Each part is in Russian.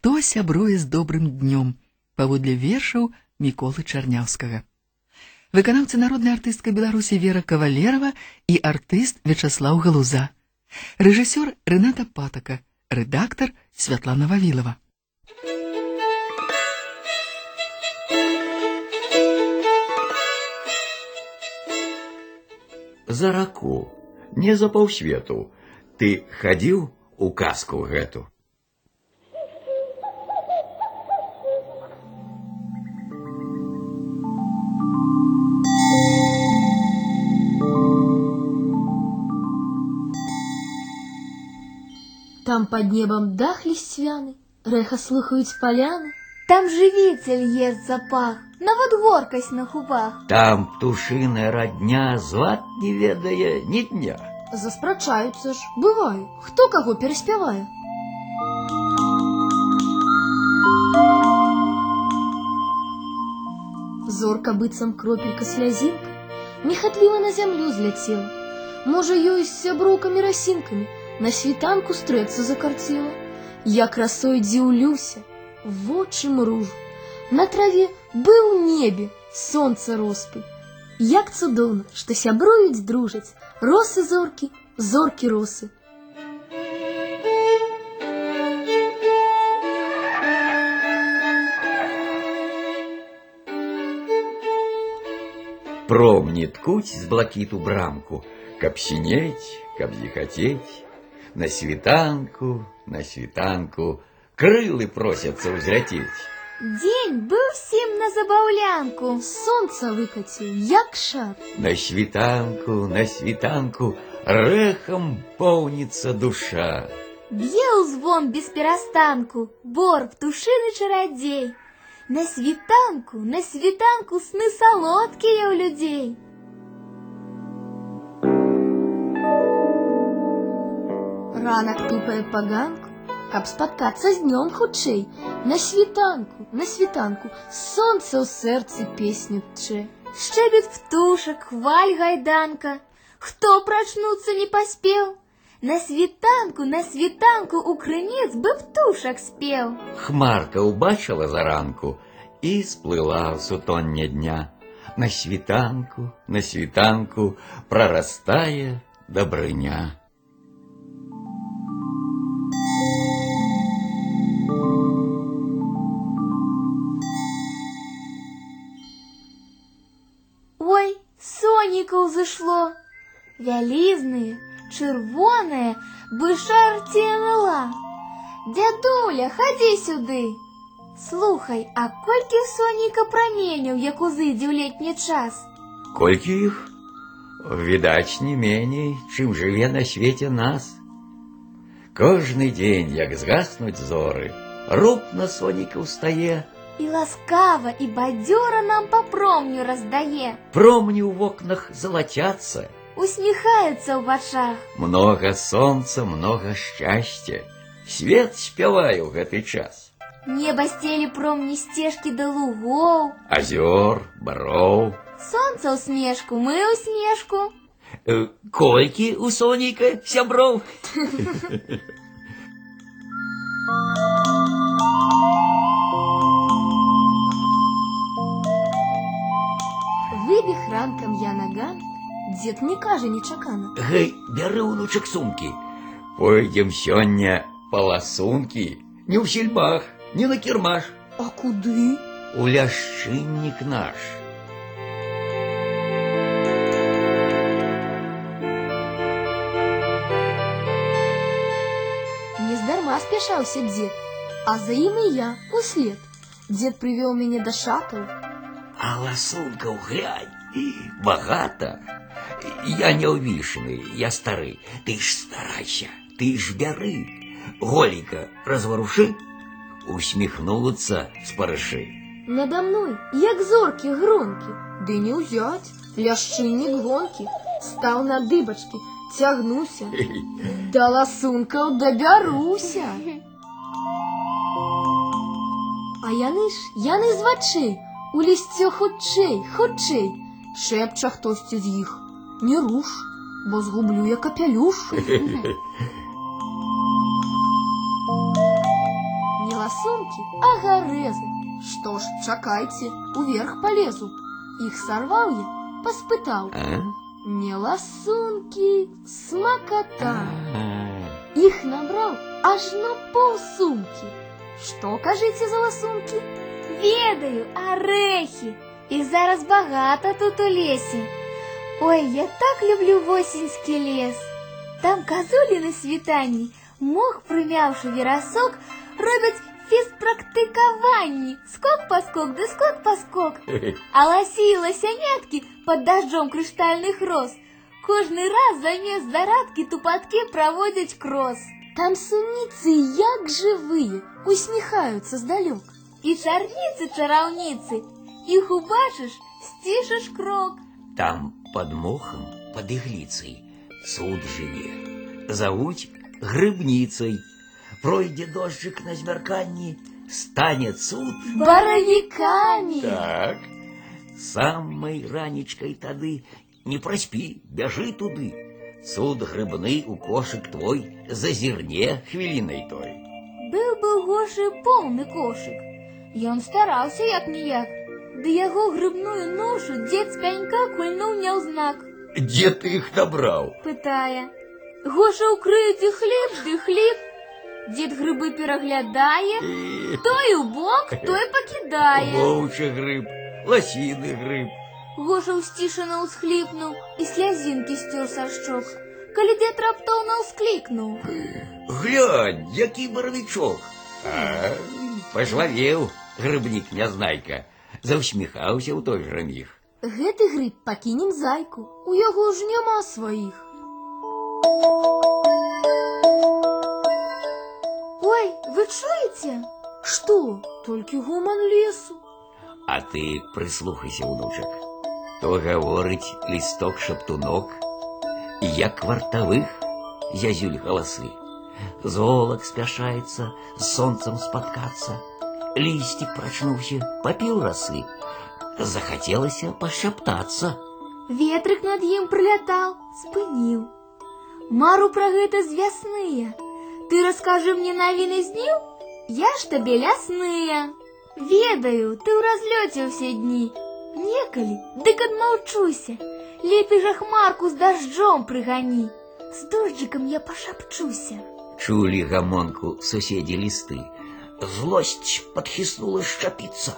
хто сябруе з добрым днём паводле вершаў міколы чарняўскага. Выканаўцы народная артыстка беларусі вера кавалерова і артыст вячаслаў галуза. Рэжысёр рыната патака рэдактар святлана вавілова за раку не за паўсвету ты хадзіў у казку гэту Там под небом дах листвяны, Рэха слухаюць паляны. Там жывіцель ест запах, нават горкасць на губах. Там птушыная радня зват не ведае ні дня. Заспрачаюцца ж, бывае, хто каго пераспявае. Зорка быццам кропелька слязінка, нехатліва на зямлю зляцела. Можа, ёй з сяброўкамі расінкамі на світанку стрэцца закарцела. Я красой дзіўлюся, вочы мружу. На траве быў небе, сонца роспы. Як цудоўна, што сябруюць дружаць, росы зоркі, зоркі росы. Промні ткуць з блакіту брамку, каб сінець, каб зіхацець. На світанку, на світанку крылы просяцца ўзляцець. Дзень быў всім на забаўлянку. Сонца выкаціў, як шар. На світанку, на світанку рэхам поўніцца душа. Б'е звон без перастанку, бор птушыны чарадзей. На світанку, на світанку сны салодкія ў людзей. Ранак тупае па ганку, каб спаткацца з днём хутчэй. На світанку, на світанку, сонца ў сэрцы песню тчэ. Шчэбет птушак, хваль гайданка. Хто прачнуцца не паспеў? На світанку, на світанку у крынец бы птушак спеў. Хмарка ўбачыла заранку і сплыла ў сутонне дня. На світанку, на світанку прарастае дабрыня. сонікаў зышло. Вялізнае, чырвонае, бышарцела. Дядуля, хадзі сюды. Слухай, а колькі соніка праменяў, як узыдзе ў летні час? Колькі іх? Відаць, не меней, чым жыве на свеце нас. Кожны дзень, як згаснуць зоры, руб на соніка ўстае, І ласкава, і бадзёра нам па промню раздае. промні ў вокнах залацяцца. Усміхаецца ў вачах. Много сонца, много шчасця. Свет спявае ў гэты час. Неба сцелі промні сцежкі да лугоў. Азёр, бароў. Сонца ў смешку, мы ў снежку. Э, Колькі у соніка сяброў? ганку, дзед не кажа нечакана. Гэй, бяры ўнучак сумкі. Пойдзем сёння па ласункі, не ў сельмах, не на кірмаш, А куды? у ляшчыннік наш. Нездарма спяшаўся дзед, а за ім і я услед. Дзед прывёў мяне да шатаў, А ласункаў глянь, багата. Я не ўвішаны, я стары. Ты ж старайся, ты ж бяры. Голіка разварушы, усміхнуцца спарышы. Надо мной, як зоркі гронкі, ды не ўзяць, ляшчыннік гонкі, стаў на дыбачкі, цягнуся, да ласункаў дабяруся. А яны ж, яны з вачэй, у лісце хутчэй, хутчэй, шэпча хтосьці з іх. Не руш, бо згублю я капялюш. Не ласунки, а гарэзы. Што ж, чакайце, уверх полезу. Іх сарваў я, паспытаў. А? Не ласунки, смакота. А. Іх набраў аж на паўсумкі. Што кажыце за ласункі? Ведаю, арэхі. Іх зараз багата тут у лесе. Ой, я так люблю восеньскі лес. Там казулі на світанні, мох прымяўшы верасок, робяць фізпрактыкаванні. Скок па скок, ды скок па скок. А ласі і ласяняткі пад дажджом крыштальных роз. Кожны раз замест зарадкі тупаткі праводзяць крос. Там суніцы як жывыя, усміхаюцца здалёк. І чарніцы чараўніцы. Іх убачыш, сцішыш крок. Там под мохом, под иглицей, суд живе. Зовуть грибницей. Пройде дождик на змерканні, стане суд. Баравікамі! Так. Самой ранечкой тады не проспи, бяжи туды. Суд грибны у кошек твой зазірне хвілінай той. Быў бы ў Гошы поўны кошык. Ён стараўся як ніяк. Ды яго грыбную ношу дзед з пянька кульнуў няўзнак. Дзе ты іх набраў? Пытае. Гоша ўкрыў ды хлеб, ды хлеб. Дзед грыбы пераглядае, І... той у бок, той пакідае. Воўчы гриб, ласіны гриб. Гоша ўсцішана ўсхліпнуў і слязінкі сцёр са шчок. Калі дзед раптоўна ўсклікнуў. Глянь, які барвічок. А, пажвавеў грыбнік нязнайка. Заўсміхаўся ў той жа міг. Гэты грыб пакінем зайку, у яго ж няма сваіх. Ой, вы чуеце? Што, толькі гуман лесу. А ты прыслухайся, унучак. То гаворыць лісток шаптунок, як вартавых зязюль галасы. Золак спяшаецца з сонцам спаткацца. Лісцік прачнуўся, папіў расы. Захацелася пашаптацца. Ветрык над ім прылятаў, спыніў. Мару пра гэта з вясныя. Ты раскажы мне навіны з дню? Я ж табе лясныя. Ведаю, ты ў разлёце ўсе дні. Некалі, дык адмаўчуся. Лепей жа хмарку з дажджом прыгані. З дожджыкам я пашапчуся. Чулі гамонку суседзі лісты. Злосць падхіснула шчапіцца.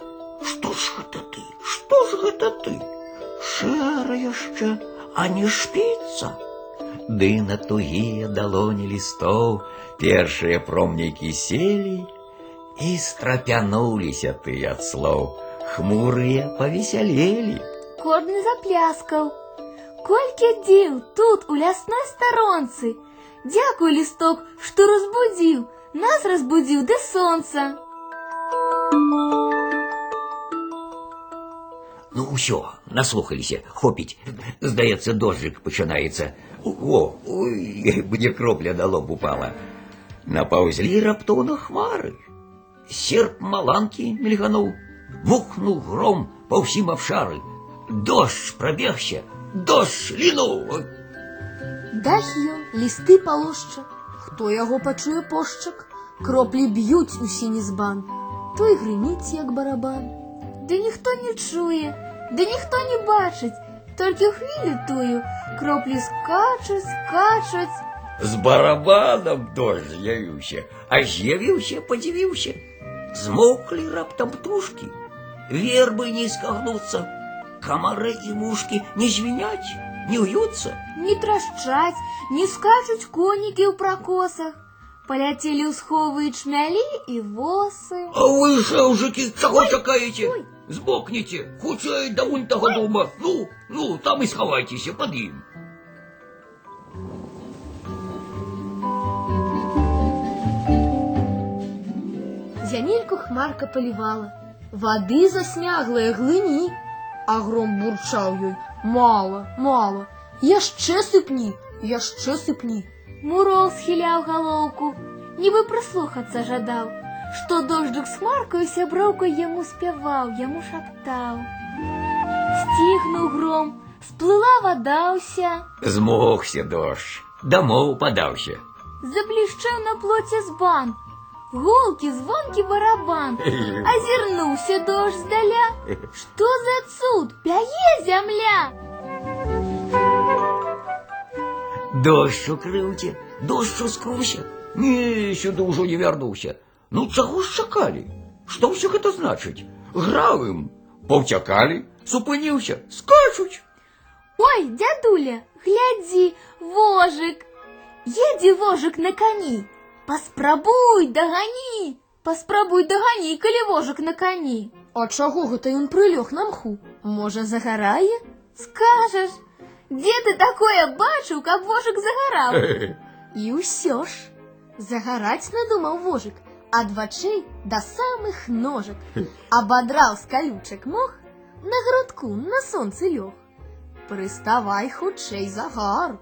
Што ж гэта ты? Што ж гэта ты? Шэра яшчэ, а не шпіцца. Ды на тугія далоні лістоў першыя промнікі селі і страпянуліся ты ад слоў. Хмурыя павесялелі. Кожны запляскаў. Колькі дзіў тут, у лясной старонцы. Дзякуй, лісток, што разбудзіў. Нас разбудзіў да сонца. Ну ўсё, наслухаліся, хопіць. Здаецца, дожджык пачынаецца. О, ой, мне кропля на лоб упала. Напаўзлі раптоўна хмары. Серп маланкі мільгануў, мухнуў гром па ўсім абшары. Дождж прабегся, дождж лінуў. Ой, Дах ён, лісты палошча. Хто яго пачуе пошчак? Кроплі б'юць у сіні збан. Той грыміць, як барабан. Ды ніхто не чуе, ды ніхто не бачыць. Толькі ў хвілю тую кроплі скачуць, скачуць. З барабанам дождж з'явіўся, а з'явіўся, падзівіўся. Змоўклі раптам птушкі, вербы не скагнуцца, камары і мушкі не звіняць, не ўюцца. Не трашчаць, не скачуць конікі ў пракосах. Паляцелі ў сховы і чмялі і восы. А вы жаўжыкі, чаго чакаеце? Збокніце, хутчэй да вунь таго дома. Ну, ну, там і схавайцеся пад ім. Зямельку хмарка палівала. Вады засмяглая глыні. А гром бурчаў ёй. Мала, мала. Яшчэ сыпні, яшчэ сыпні. Мурол схіляў галоўку, нібы прыслухацца жадаў, што дожджык з хмаркаю сяброўкай яму спяваў, яму шаптаў. Сціхнуў гром, сплыла вада ўся, Змогся дождж, дамоў падаўся. заблішчэў на плоце збан. голки, звонкий барабан. Озернулся дождь здаля. Что за цуд? Пяе земля. Дощ укрыўце, дощ скруся. Не, сюды ўжо не вярнуўся. Ну чаго ж чакалі? Што ўсё гэта значыць? Граў ім, паўцякалі, супыніўся, скачуць. Ой, дядуля, гляди, вожик. Едет вожик на коні. Паспрабуй, догони. Паспрабуй, догони, коли вожик на коні. А чаго гэта ён прылёг на мху? Можа, загарае? Скажешь, где ты такое бачыў, каб вожик загорал? І ўсё ж. Загараць надумаў вожык ад вачэй да самых ножак. Абадраў з калючак мох, на грудку на сонцы лёг. Прыставай хутчэй загар,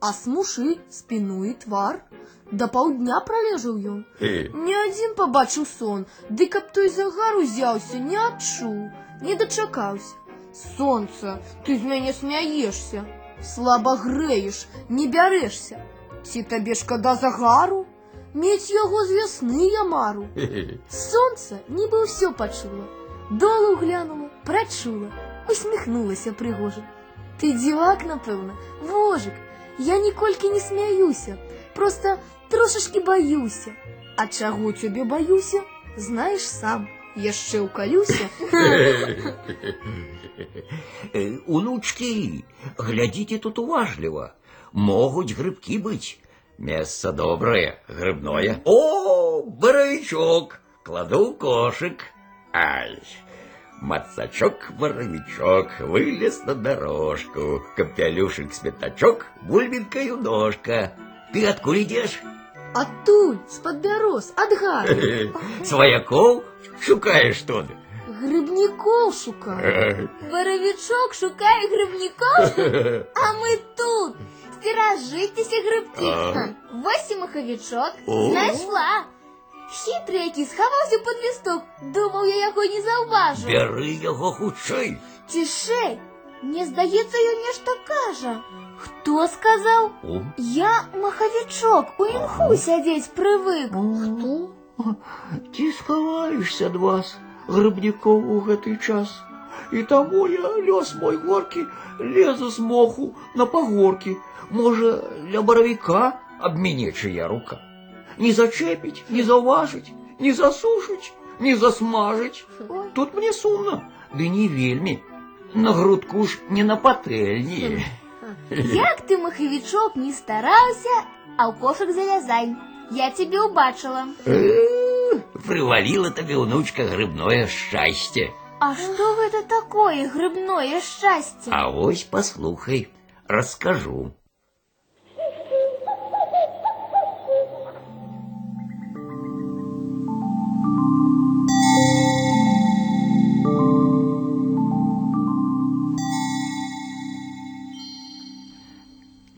а смушы спіну і твар. Да паўдня пралежаў ён. Не адзін пабачыў сон, ды каб той загар узяўся, не адчуў, не дачакаўся. Сонца, ты з мяне смяешся, слаба грэеш, не бярэшся. Ці табе шкада загару? Мець яго з вясны я мару. Сонца нібы ўсё пачула, долу глянула, прачула, усміхнулася прыгожа. Ты дзівак, напэўна, вожык, я ніколькі не смяюся, просто трошашкі баюся. А чаго цябе баюся? Знаеш сам, яшчэ ўкалюся. Э, Унучкі, глядзіце тут уважліва. Могуць грыбкі быць. Месца добрае, грыбное. О, баравічок, кладу ў кошык. Ай, мацачок, баравічок, вылез на дорожку. Капялюшек сметачок, бульбінкаю ножка. Ты адкуль ідзеш? Адтуль, з-пад бяроз, ад гары. Сваякоў шукаеш тут. Грибнікоў шукаю. Боровичок шукає грибников, а ми тут. Стерожитеся, грибки. Ага. Восім маховичок О. знайшла. Хитрий який сховався під лісток. Думав, я його не зауважу. Бяры яго хутчэй. Тишей, мне здається, ён нешта кажа. Хто сказав? О, Я маховичок, у імху сядзець прывык. Хто? Ці схаваешся ад вас, грыбнікоў у гэты час. І таму я лёс мой горкі, лезу з моху на пагоркі. Можа, ля баравіка абменечая рука. Не зачепіць, не заўважыць, не засушыць, не засмажыць. Ой. Тут мне сумна, ды не вельмі. На грудку ж не на патэльні. Як ти, маховичок, не старався, а ў кошик завязай. Я тебе убачила. Э, Прываліла табе, унучка, грыбное шчасце. А что это такое грибное счастье? А вось паслухай, раскажу.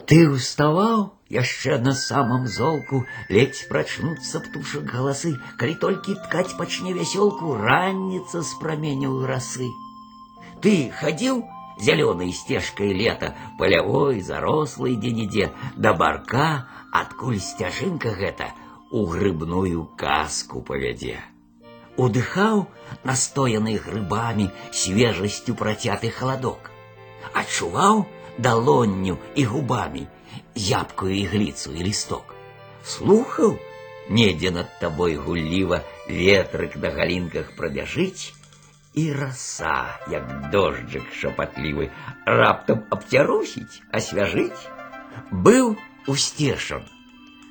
Ты уставаў яшчэ на самом золку, ледзь прачнуцца птушак галасы, калі толькі ткаць пачне вясёлку, ранніца з праменяў расы. Ты хадзіў зялёнай сцежкай лета, палявой, зарослай дзе-нідзе, да барка, адкуль сцяжынка гэта у грыбную казку павядзе. Удыхаў настояны грыбамі свежасцю працяты халадок. Адчуваў далонню і губамі зябкую ігліцу і лісток. Слухаў, недзе над табой гулліва ветрык на галінках прабяжыць, і раса, як дожджык шапатлівы, раптам абцярусіць, асвяжыць. Быў усцешан.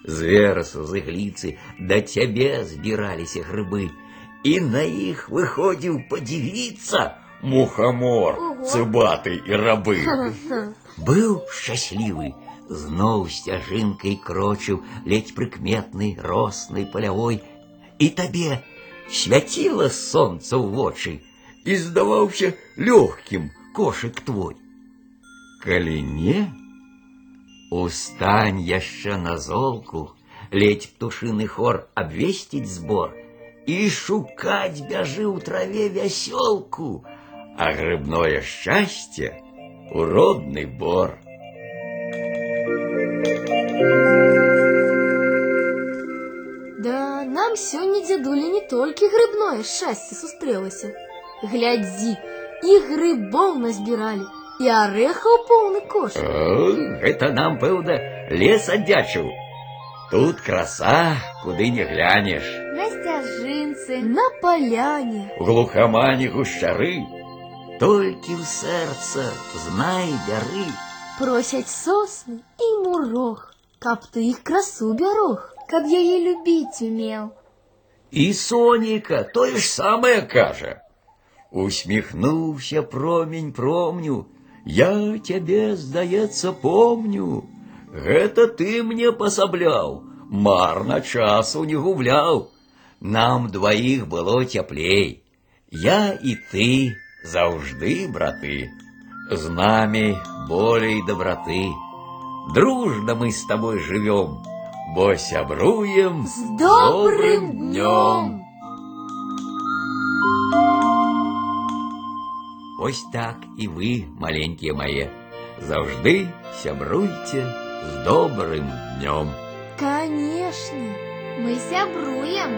З верасу, з ігліцы да цябе збіраліся грыбы, і на іх выходзіў падзівіцца мухамор, Ого. цыбаты і рабы. Быў шчаслівы, зноў сцяжынкай крочыў ледзь прыкметнай роснай палявой, і табе свяціла сонца ў вочы, і здаваўся лёгкім кошык твой. Калі не, устань яшчэ на золку, ледзь птушыны хор абвесціць збор, і шукаць бяжы ў траве вясёлку, а грыбное шчасце у родны бор. Да нам нам сёння дзядулі не толькі грыбное шчасце сустрэлася. Глядзі, і грыбоў назбіралі, і арэхаў поўны кош. О, гэта нам, пэўна, лес аддзячыў. Тут краса, куды не глянеш. На сцяжынцы. На паляне. У глухамані гушчары, толькі ў сэрца знай бяры. Просяць сосны і мурох, каб ты іх красу бярог. Каб яе любіць умеў. І Соніка тое ж самае кажа. Усміхнуўся промень промню, я цябе, здаецца, помню. Гэта ты мне пасабляў, марна часу не губляў. Нам дваіх было цяплей. Я і ты заўжды, браты. З намі болей дабраты. Дружна мы з табой жывём, бо сябруем З добрым днём! Ось так і ви, маленькие мае, заўжды сябруйце з добрым днём. Канешне. Мы сябруем.